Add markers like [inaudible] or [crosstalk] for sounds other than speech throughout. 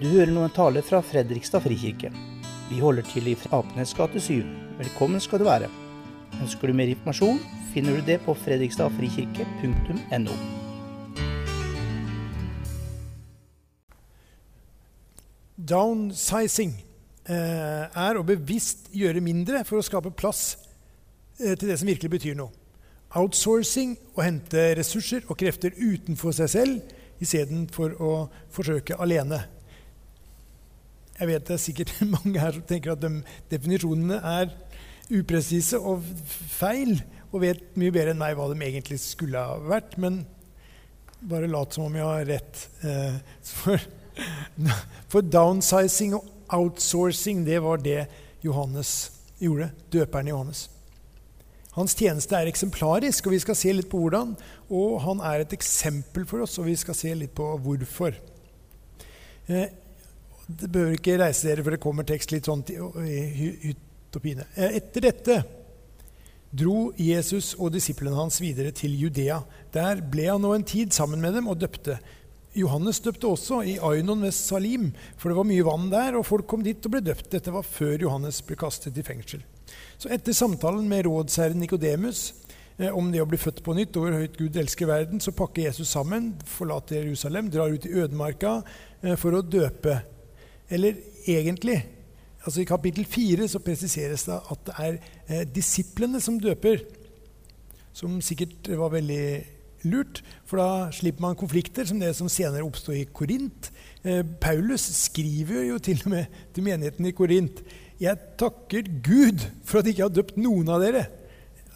Du hører nå en tale fra Fredrikstad frikirke. Vi holder til i Apenes gate 7. Velkommen skal du være. Ønsker du mer informasjon, finner du det på fredrikstadfrikirke.no. Downsizing eh, er å bevisst gjøre mindre for å skape plass eh, til det som virkelig betyr noe. Outsourcing å hente ressurser og krefter utenfor seg selv istedenfor å forsøke alene. Jeg vet det er sikkert [laughs] mange her som tenker at de definisjonene er upresise og feil, og vet mye bedre enn meg hva de egentlig skulle ha vært. Men bare lat som om jeg har rett. Eh, [laughs] for, for downsizing og outsourcing, det var det Johannes gjorde. Døperen Johannes. Hans tjeneste er eksemplarisk, og vi skal se litt på hvordan. Og han er et eksempel for oss, og vi skal se litt på hvorfor. Eh, det behøver ikke reise dere, for det kommer tekst litt sånn hytt og pine. Eh, etter dette dro Jesus og disiplene hans videre til Judea. Der ble han nå en tid sammen med dem og døpte. Johannes døpte også i Ainon ved Salim, for det var mye vann der, og folk kom dit og ble døpt. Dette var før Johannes ble kastet i fengsel. Så etter samtalen med rådsherren Nikodemus eh, om det å bli født på nytt, over høyt Gud elsker verden, så pakker Jesus sammen, forlater Jerusalem, drar ut i ødemarka eh, for å døpe. Eller egentlig altså I kapittel 4 så presiseres det at det er eh, disiplene som døper. Som sikkert var veldig lurt, for da slipper man konflikter som det som senere oppsto i Korint. Eh, Paulus skriver jo til og med til menigheten i Korint jeg takker Gud for at jeg ikke har døpt noen av dere,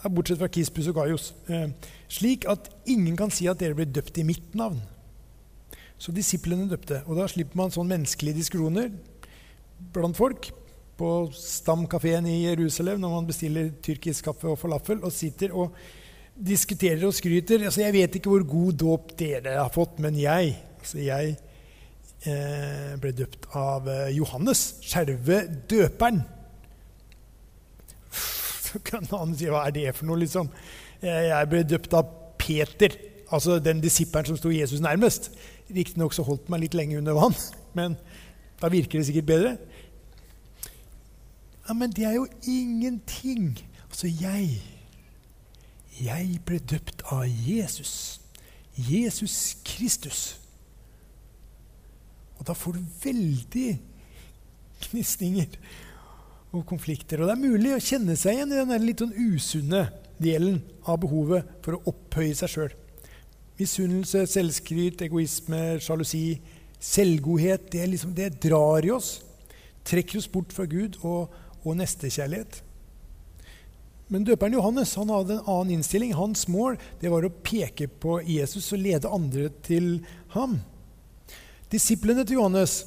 bortsett fra Kispus og Gaius, eh, slik at ingen kan si at dere ble døpt i mitt navn. Så disiplene døpte. Og da slipper man sånn menneskelige diskusjoner blant folk på Stamkafeen i Jerusalem når man bestiller tyrkisk kaffe og falafel og sitter og diskuterer og skryter. Altså, 'Jeg vet ikke hvor god dåp dere har fått, men jeg' altså jeg eh, ble døpt av eh, Johannes, skjerve døperen. [laughs] Så kan han si hva er det for noe, liksom? Jeg ble døpt av Peter, altså den disippelen som sto Jesus nærmest. Riktignok så holdt meg litt lenge under vann, men da virker det sikkert bedre. Ja, Men det er jo ingenting. Altså, jeg Jeg ble døpt av Jesus. Jesus Kristus. Og da får du veldig gnisninger og konflikter. Og det er mulig å kjenne seg igjen i den litt sånn usunne delen av behovet for å opphøye seg sjøl. Misunnelse, selvskryt, egoisme, sjalusi, selvgodhet. Det, liksom, det, drar i oss. Trekker oss bort fra Gud og, og nestekjærlighet. Men døperen Johannes han hadde en annen innstilling. Hans mål det var å peke på Jesus og lede andre til ham. Disiplene til Johannes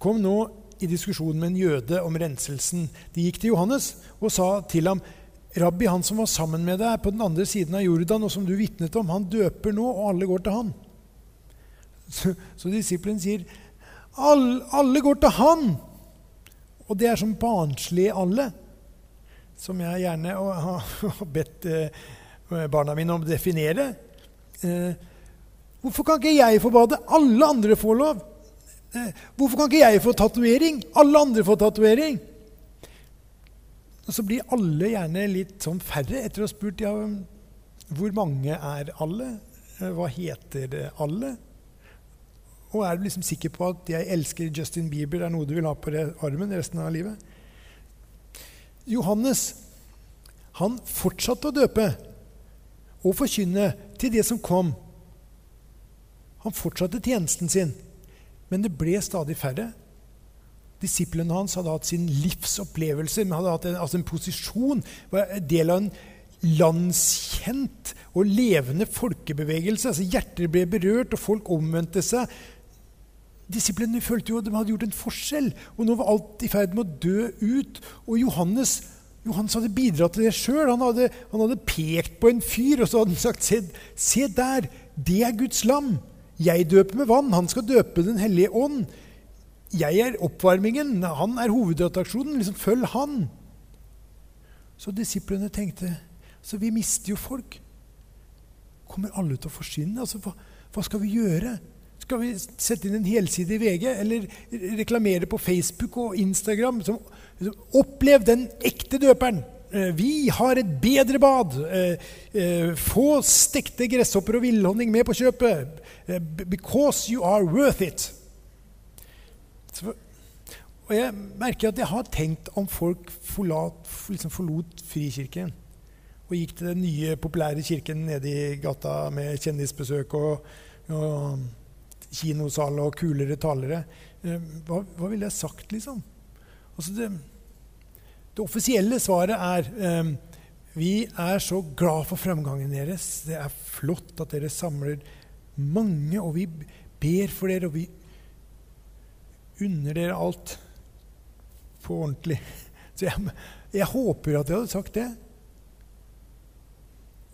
kom nå i diskusjon med en jøde om renselsen. De gikk til Johannes og sa til ham, 'Rabbi, han som var sammen med deg på den andre siden av Jordan, og som du vitnet om, han døper nå, og alle går til han.' Så, så disippelen sier, All, 'Alle går til han!' Og det er som barnslig alle, som jeg gjerne [laughs] har bedt eh, barna mine om å definere. Eh, Hvorfor kan ikke jeg få bade? Alle andre får lov. Eh, hvorfor kan ikke jeg få tatovering? Alle andre får tatovering. Og så blir alle gjerne litt sånn færre etter å ha spurt ja, hvor mange er alle? Eh, hva heter alle? Og er du liksom sikker på at 'jeg elsker Justin Bieber' er noe du vil ha på armen resten av livet? Johannes han fortsatte å døpe og forkynne til det som kom. Han fortsatte tjenesten sin, men det ble stadig færre. Disiplene hans hadde hatt sin livsopplevelse, men hadde hatt en, altså en posisjon, var en del av en landskjent og levende folkebevegelse. altså Hjerter ble berørt, og folk omvendte seg. Disiplene følte jo at de hadde gjort en forskjell, og nå var alt i ferd med å dø ut. Og Johannes, Johannes hadde bidratt til det sjøl. Han, han, hadde pekt på en fyr og så hadde han sagt se, se der, det er Guds lam. Jeg døper med vann, han skal døpe Den hellige ånd. Jeg er oppvarmingen, han er hovedattraksjonen. Liksom, følg han. Så disiplene tenkte Så vi mister jo folk. Kommer alle til å forsvinne? Altså, hva, hva, skal vi gjøre? Skal vi sette inn en helside i VG eller reklamere på Facebook og Instagram? Som, som, opplev den ekte døperen. Eh, vi har et bedre bad. Eh, eh, få stekte gresshopper og villhonning med på kjøpet. Because you are worth it. Så, og jeg merker at jeg har tenkt om folk forlat, liksom forlot Frikirken og gikk til den nye, populære kirken nede i gata med kjendisbesøk og, og kinosal og kulere talere. Hva, hva ville jeg sagt, liksom? Altså det, det, offisielle svaret er um, vi er så glad for fremgangen deres. Det er flott at dere samler mange, og vi ber for dere, og vi unner dere alt på ordentlig. Så jeg, jeg håper at jeg hadde sagt det,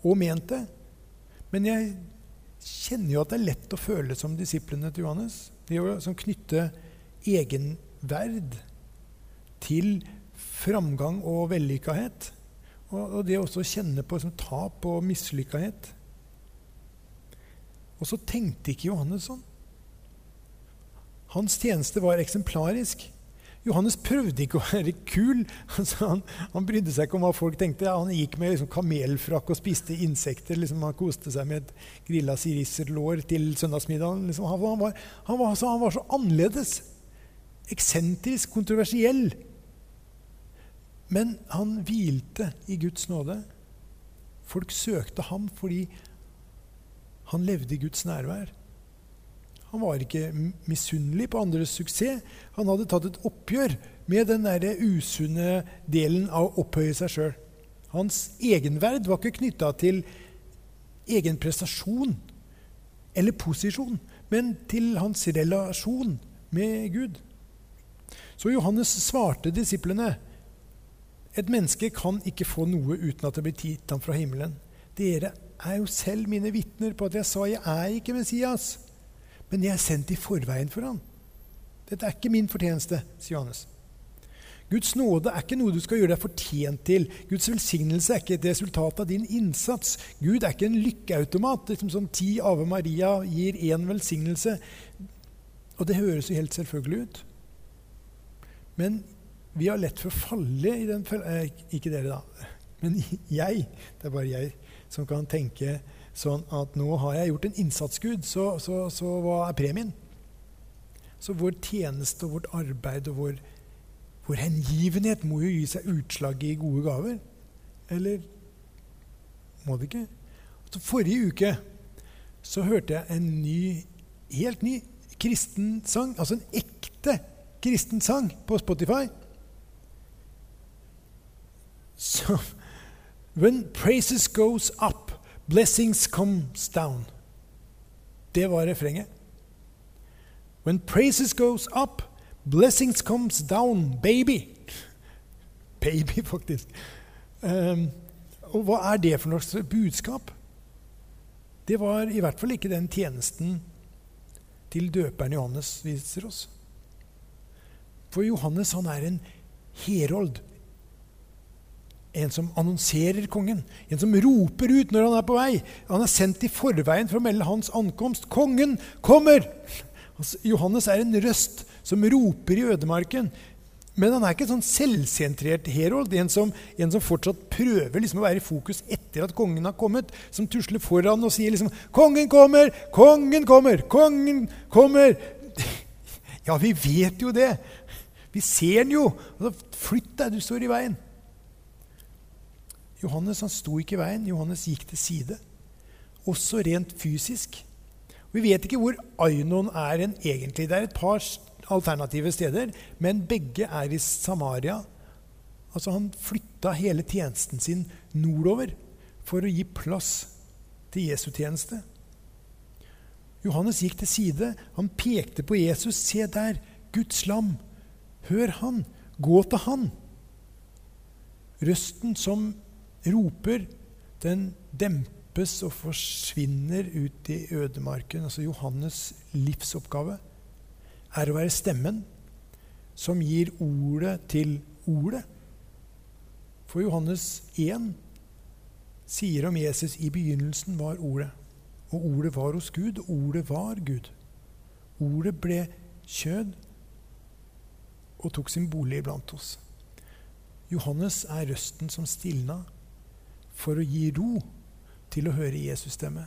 og ment det. Men jeg kjenner jo at det er lett å føle som disiplene til Johannes. Det som knytter knytte egenverd til framgang og vellykkahet. Og, og det også å kjenne på som, tap og mislykkahet. Og så tenkte ikke Johannes sånn. Hans tjeneste var eksemplarisk. Johannes prøvde ikke å være kul. [laughs] Altså, han, han, brydde seg ikke om hva folk tenkte. Ja, han gikk med liksom, kamelfrakk og spiste insekter. Liksom, han koste seg med et grilla sirisserlår til søndagsmiddagen. Liksom, han, han, var, var, altså, han var så annerledes. Eksentrisk, kontroversiell. Men han hvilte i Guds nåde. Folk søkte ham fordi han levde i Guds nærvær. Han var ikke misunnelig på andres suksess. Han hadde tatt et oppgjør med den der usunne delen av å opphøye seg sjøl. Hans egenverd var ikke knytta til egen prestasjon eller posisjon, men til hans relasjon med Gud. Så Johannes svarte disiplene et menneske kan ikke få noe uten at det blir gitt ham fra himmelen. Dere er jo selv mine vitner på at jeg sa jeg er ikke Messias. Men jeg er sendt i forveien for ham. Dette er ikke min fortjeneste, sier Johannes. Guds nåde er ikke noe du skal gjøre deg fortjent til. Guds velsignelse er ikke et resultat av din innsats. Gud er ikke en lykkeautomat liksom som ti Ave Maria gir én velsignelse. Og det høres jo helt selvfølgelig ut. Men vi har lett for å falle i den eh, Ikke dere, da. Men [laughs] jeg. Det er bare jeg som kan tenke Sånn at nå har jeg gjort en innsats, Gud, så, så, så hva er premien? Så vår tjeneste og vårt arbeid og vår, vår hengivenhet må jo gi seg utslag i gode gaver. Eller må det ikke? Så forrige uke så hørte jeg en ny, helt ny kristen sang. Altså en ekte kristen sang på Spotify. Så When praises goes up 'Blessings comes down'. Det var refrenget. When praises goes up, blessings comes down, baby. Baby, faktisk. Um, og hva er det for noe budskap? Det var i hvert fall ikke den tjenesten til døperen Johannes viser oss. For Johannes han er en herold, en som annonserer kongen, en som roper ut når han er på vei. Han er sendt i forveien for å melde hans ankomst. Kongen kommer! Altså, Johannes er en røst som roper i ødemarken. Men han er ikke en sånn selvsentrert herold, en som, en som fortsatt prøver liksom å være i fokus etter at kongen har kommet. Som tusler foran og sier liksom 'Kongen kommer! Kongen kommer! Kongen kommer!' [laughs] Ja, vi vet jo det. Vi ser den jo. Altså, flytt deg, du står i veien. Johannes han sto ikke i veien. Johannes gikk til side. Også rent fysisk. Vi vet ikke hvor Ainon er en egentlig. Det er et par alternative steder, men begge er i Samaria. Altså Han flytta hele tjenesten sin nordover for å gi plass til Jesu tjeneste. Johannes gikk til side. Han pekte på Jesus. Se der, Guds lam. Hør han. Gå til han. Røsten som roper, den dempes og forsvinner ut i ødemarken. Altså Johannes' livsoppgave er å være stemmen som gir ordet til ordet. For Johannes 1 sier om Jesus i begynnelsen var ordet. Og ordet var hos Gud, og ordet var Gud. Ordet ble kjød og tok sin bolig iblant oss. Johannes er røsten som stilna for å gi ro til å høre Jesus stemme.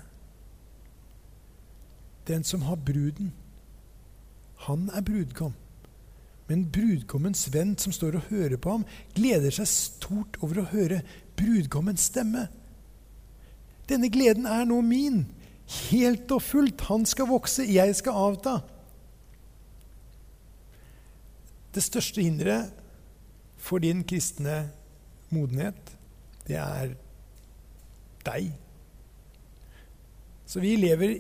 Den som har bruden, han er brudgom. Men brudgommens venn som står og hører på ham, gleder seg stort over å høre brudgommens stemme. Denne gleden er nå min, helt og fullt. Han skal vokse, jeg skal avta. Det største hinderet for din kristne modenhet, det er deg. Så vi lever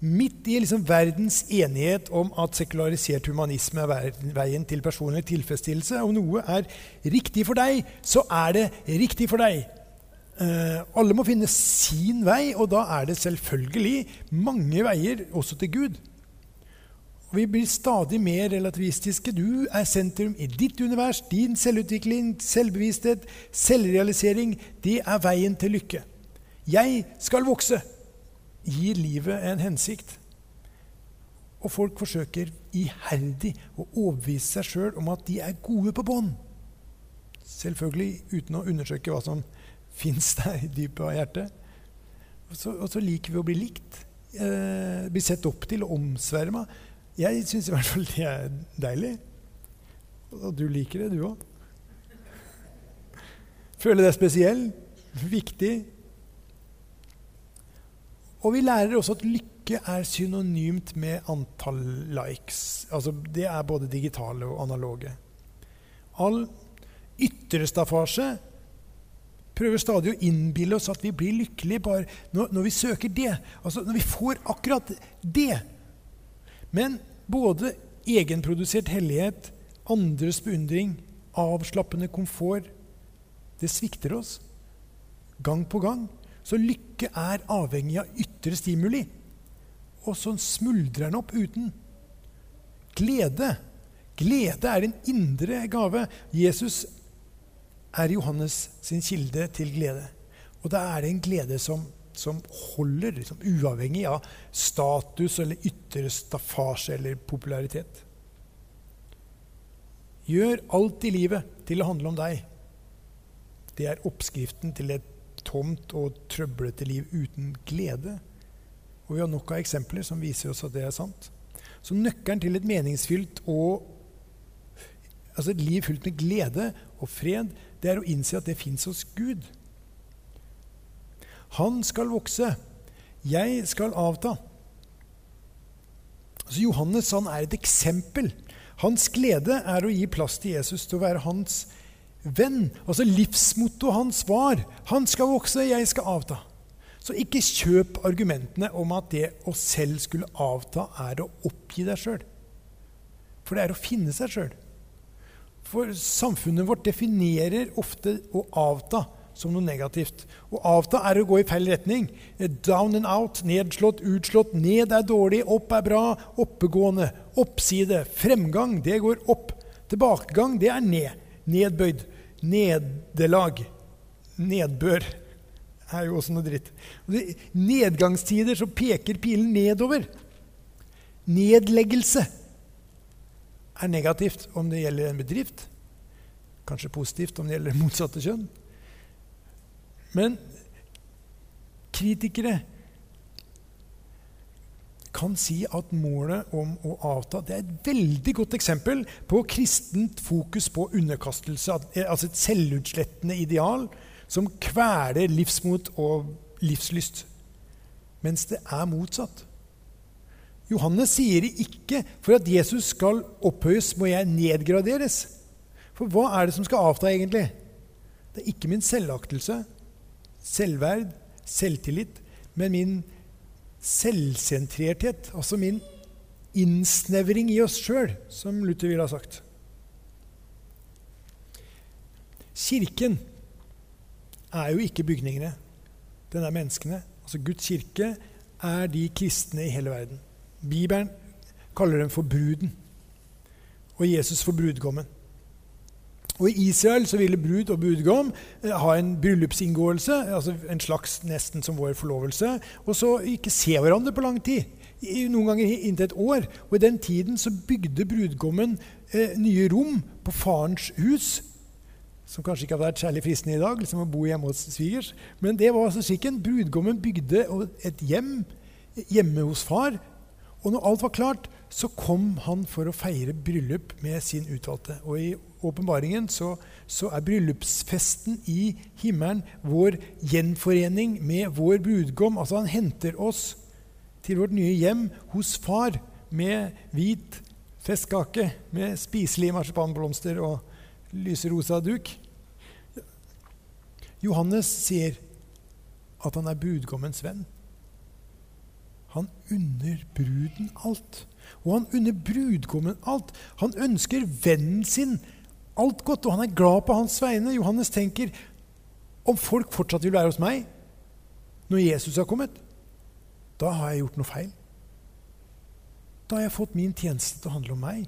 midt i liksom verdens enighet om at sekularisert humanisme er veien til personlig tilfredsstillelse. Om noe er riktig for deg, så er det riktig for deg. Eh, alle må finne sin vei, og da er det selvfølgelig mange veier også til Gud. Og Vi blir stadig mer relativistiske. Du er sentrum i ditt univers. Din selvutvikling, selvbevissthet, selvrealisering, det er veien til lykke. Jeg skal vokse. Gir livet en hensikt. Og folk forsøker iherdig å overbevise seg sjøl om at de er gode på bånd. Selvfølgelig uten å undersøke hva som [laughs] fins der i dypet av hjertet. Og så, og så, liker vi å bli likt, eh, bli sett opp til og omsverma. Jeg syns i hvert fall det er deilig. Og du liker det, du òg. Føler deg spesiell, viktig. Og vi lærer også at lykke er synonymt med antall likes. Altså, det er både digitale og analoge. All ytre staffasje prøver stadig å innbille oss at vi blir lykkelige bare når, når vi søker det. Altså når vi får akkurat det. Men både egenprodusert hellighet, andres beundring, avslappende komfort Det svikter oss gang på gang. Så lykke er avhengig av ytre stimuli. Og så smuldrer den opp uten. Glede. Glede er en indre gave. Jesus er Johannes sin kilde til glede. Og da er det en glede som som holder, liksom, uavhengig av status eller ytre staffasje eller popularitet. Gjør alt i livet til å handle om deg. Det er oppskriften til et tomt og trøblete liv uten glede. Og vi har nok av eksempler som viser oss at det er sant. Så nøkkelen til et meningsfylt og altså et liv fullt med glede og fred, det er å innse at det fins hos Gud. Han skal vokse, jeg skal avta. Så Johannes han er et eksempel. Hans glede er å gi plass til Jesus til å være hans venn. Altså Livsmottoet hans var 'Han skal vokse, jeg skal avta'. Så ikke kjøp argumentene om at det å selv skulle avta, er å oppgi deg sjøl. For det er å finne seg sjøl. For samfunnet vårt definerer ofte å avta som noe negativt. Å avta er å gå i feil retning. Down and out, nedslått, utslått. Ned er dårlig, opp er bra. Oppegående, oppside, fremgang, det går opp. Tilbakegang, det er ned. Nedbøyd. Nederlag. Nedbør er jo også noe dritt. Nedgangstider så peker pilen nedover. Nedleggelse er negativt om det gjelder en bedrift. Kanskje positivt om det gjelder motsatte kjønn. Men kritikere kan si at målet om å avta det er et veldig godt eksempel på kristent fokus på underkastelse. Altså et selvutslettende ideal som kveler livsmot og livslyst. Mens det er motsatt. Johannes sier det ikke for at Jesus skal opphøyes, må jeg nedgraderes. For hva er det som skal avta, egentlig? Det er ikke min selvaktelse, selvverd, selvtillit, men min selvsentrerthet, altså min innsnevring i oss sjøl, som Luther ville ha sagt. Kirken er jo ikke bygningene. Den er menneskene. Altså Guds kirke er de kristne i hele verden. Bibelen kaller dem for bruden, og Jesus for brudgommen. Og I Israel så ville brud og brudgom eh, ha en bryllupsinngåelse, altså en slags nesten som vår forlovelse, og så ikke se hverandre på lang tid. noen ganger inntil et år. Og I den tiden så bygde brudgommen eh, nye rom på farens hus. Som kanskje ikke hadde vært særlig fristende i dag, liksom å bo hjemme hos svigers. Men det var altså skikken. Brudgommen bygde et hjem hjemme hos far. Og når alt var klart, så kom han for å feire bryllup med sin utvalgte. Og i åpenbaringen så, så, er bryllupsfesten i himmelen vår gjenforening med vår brudgom. Altså han henter oss til vårt nye hjem hos far med hvit festkake, med spiselige marsipanblomster og lyserosa duk. Johannes sier at han er brudgommens venn. Han unner bruden alt. Og han unner brudgommen alt. Han ønsker vennen sin alt godt, og han er glad på hans vegne. Johannes tenker om folk fortsatt vil være hos meg når Jesus har kommet, da har jeg gjort noe feil. Da har jeg fått min tjeneste til å handle om meg.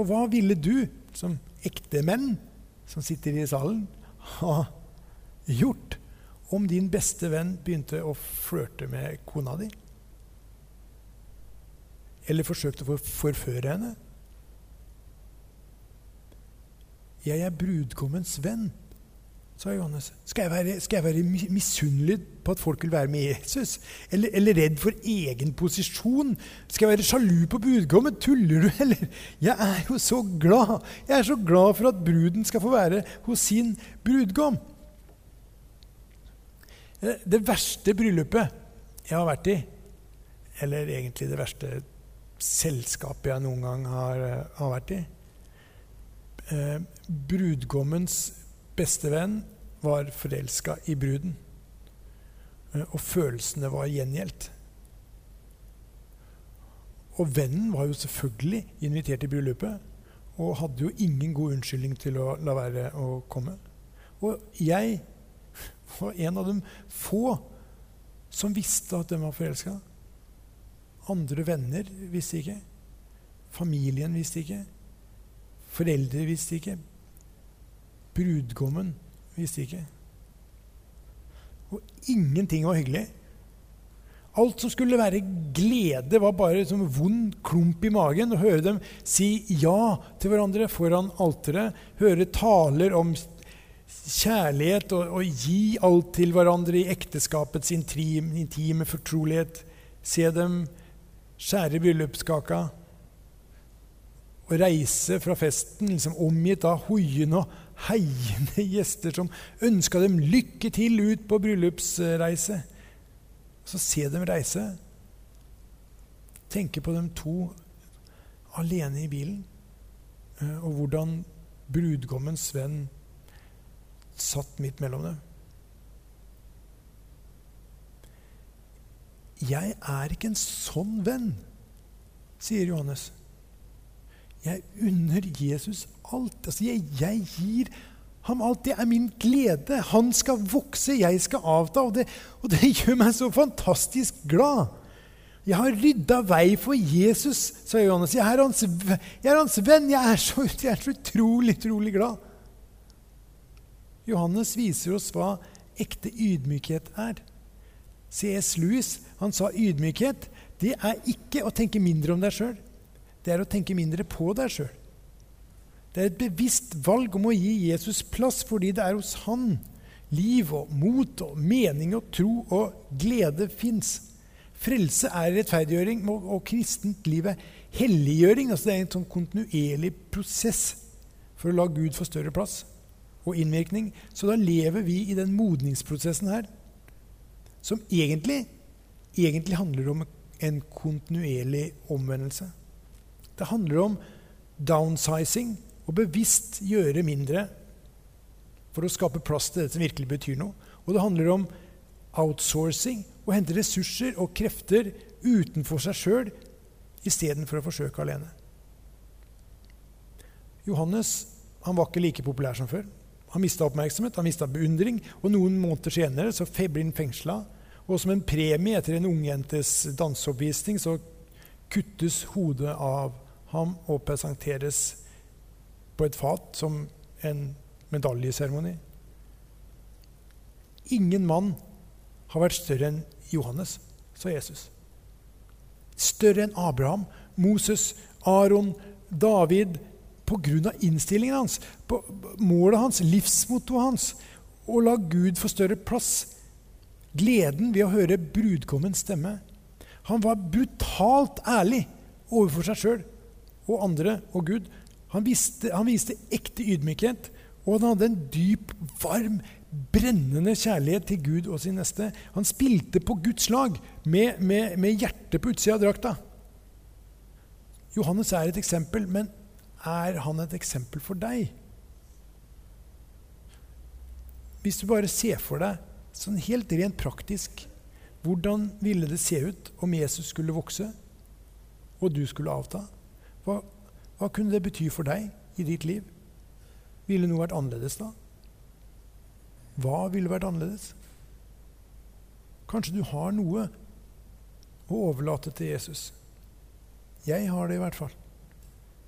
Og hva ville du, som ekte menn som sitter i salen, ha gjort om din beste venn begynte å flørte med kona di? Eller forsøkte å forføre henne? Jeg er brudgommens venn, sa Johannes. Skal jeg være, skal være misunnelig på at folk vil være med Jesus? Eller, eller, redd for egen posisjon? Skal jeg være sjalu på brudgommen? Tuller du, [laughs] eller? Jeg er jo så glad! Jeg er så glad for at bruden skal få være hos sin brudgom. Eh, det verste bryllupet jeg har vært i, eller egentlig det verste selskapet jeg noen gang har, eh, har vært i, eh, brudgommens beste venn var forelska i bruden. Eh, og følelsene var gjengjeldt. Og vennen var jo selvfølgelig invitert i bryllupet og hadde jo ingen god unnskyldning til å la være å komme. Og jeg [laughs] var en av de få som visste at de var forelska. Andre venner visste ikke. Familien visste ikke. Foreldre visste ikke. Brudgommen visste ikke. Og ingenting var hyggelig. Alt som skulle være glede, var bare som vond klump i magen. Å høre dem si ja til hverandre foran alteret, høre taler om kjærlighet og, og gi alt til hverandre i ekteskapets intime, intime fortrolighet. Se dem skjære bryllupskaka og reise fra festen liksom omgitt av hoiende og heiende gjester som ønska dem lykke til ut på bryllupsreise. Så se dem reise. Tenke på dem to alene i bilen, eh, og hvordan brudgommens venn satt midt mellom dem. Jeg er ikke en sånn venn, sier Johannes. Jeg unner Jesus alt. Altså, jeg, jeg, gir ham alt. Det er min glede. Han skal vokse, jeg skal avta. Og det, og det [laughs] gjør meg så fantastisk glad. Jeg har rydda vei for Jesus, sa Johannes. Jeg er hans, jeg er hans venn. Jeg er, så, jeg er så utrolig, utrolig glad. Johannes viser oss hva ekte ydmykhet er. C.S. Lewis han sa ydmykhet det er ikke å tenke mindre om deg sjøl det er å tenke mindre på deg sjøl. Det er et bevisst valg om å gi Jesus plass fordi det er hos han liv og mot og mening og tro og glede fins. Frelse er rettferdiggjøring, og, og kristent liv er helliggjøring. Altså det er en sånn kontinuerlig prosess for å la Gud få større plass og innvirkning. Så da lever vi i den modningsprosessen her, som egentlig, egentlig handler om en kontinuerlig omvendelse. Det handler om downsizing og bevisst gjøre mindre for å skape plass til det som virkelig betyr noe. Og det handler om outsourcing å hente ressurser og krefter utenfor seg sjøl istedenfor å forsøke alene. Johannes han var ikke like populær som før. Han mista oppmerksomhet, han mista beundring, og noen måneder senere så ble han fengsla. Og som en premie etter en ungjentes danseoppvisning så kuttes hodet av ham og presenteres på et fat som en medaljeseremoni. Ingen mann har vært større enn Johannes, sa Jesus. Større enn Abraham, Moses, Aron, David. Pga. innstillingen hans, på målet hans, livsmottoet hans. Å la Gud få større plass. Gleden ved å høre brudgommens stemme. Han var brutalt ærlig overfor seg sjøl og andre og Gud. Han, visste, han viste ekte ydmykhet, og han hadde en dyp, varm, brennende kjærlighet til Gud og sin neste. Han spilte på Guds lag med, med, med hjertet på utsida av drakta. Johannes er et eksempel, men er han et eksempel for deg? Hvis du bare ser for deg sånn helt rent praktisk hvordan ville det se ut om Jesus skulle vokse, og du skulle avta? Hva, hva kunne det bety for deg i ditt liv? Ville noe vært annerledes da? Hva ville vært annerledes? Kanskje du har noe å overlate til Jesus. Jeg har det i hvert fall.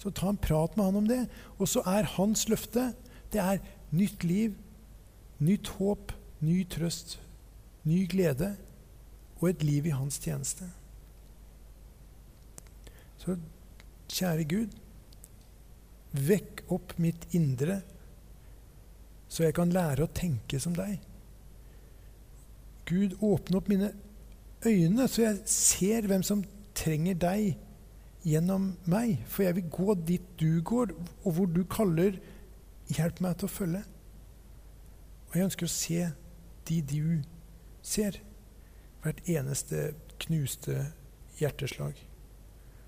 Så ta en prat med han om det. Og så er hans løfte det er nytt liv, nytt håp, ny trøst, ny glede og et liv i hans tjeneste. Så kjære Gud, vekk opp mitt indre, så jeg kan lære å tenke som deg. Gud, åpne opp mine øyne, så jeg ser hvem som trenger deg gjennom meg. For jeg vil gå dit du går, og hvor du kaller. Hjelp meg til å følge. Og jeg ønsker å se de du ser. Hvert eneste knuste hjerteslag.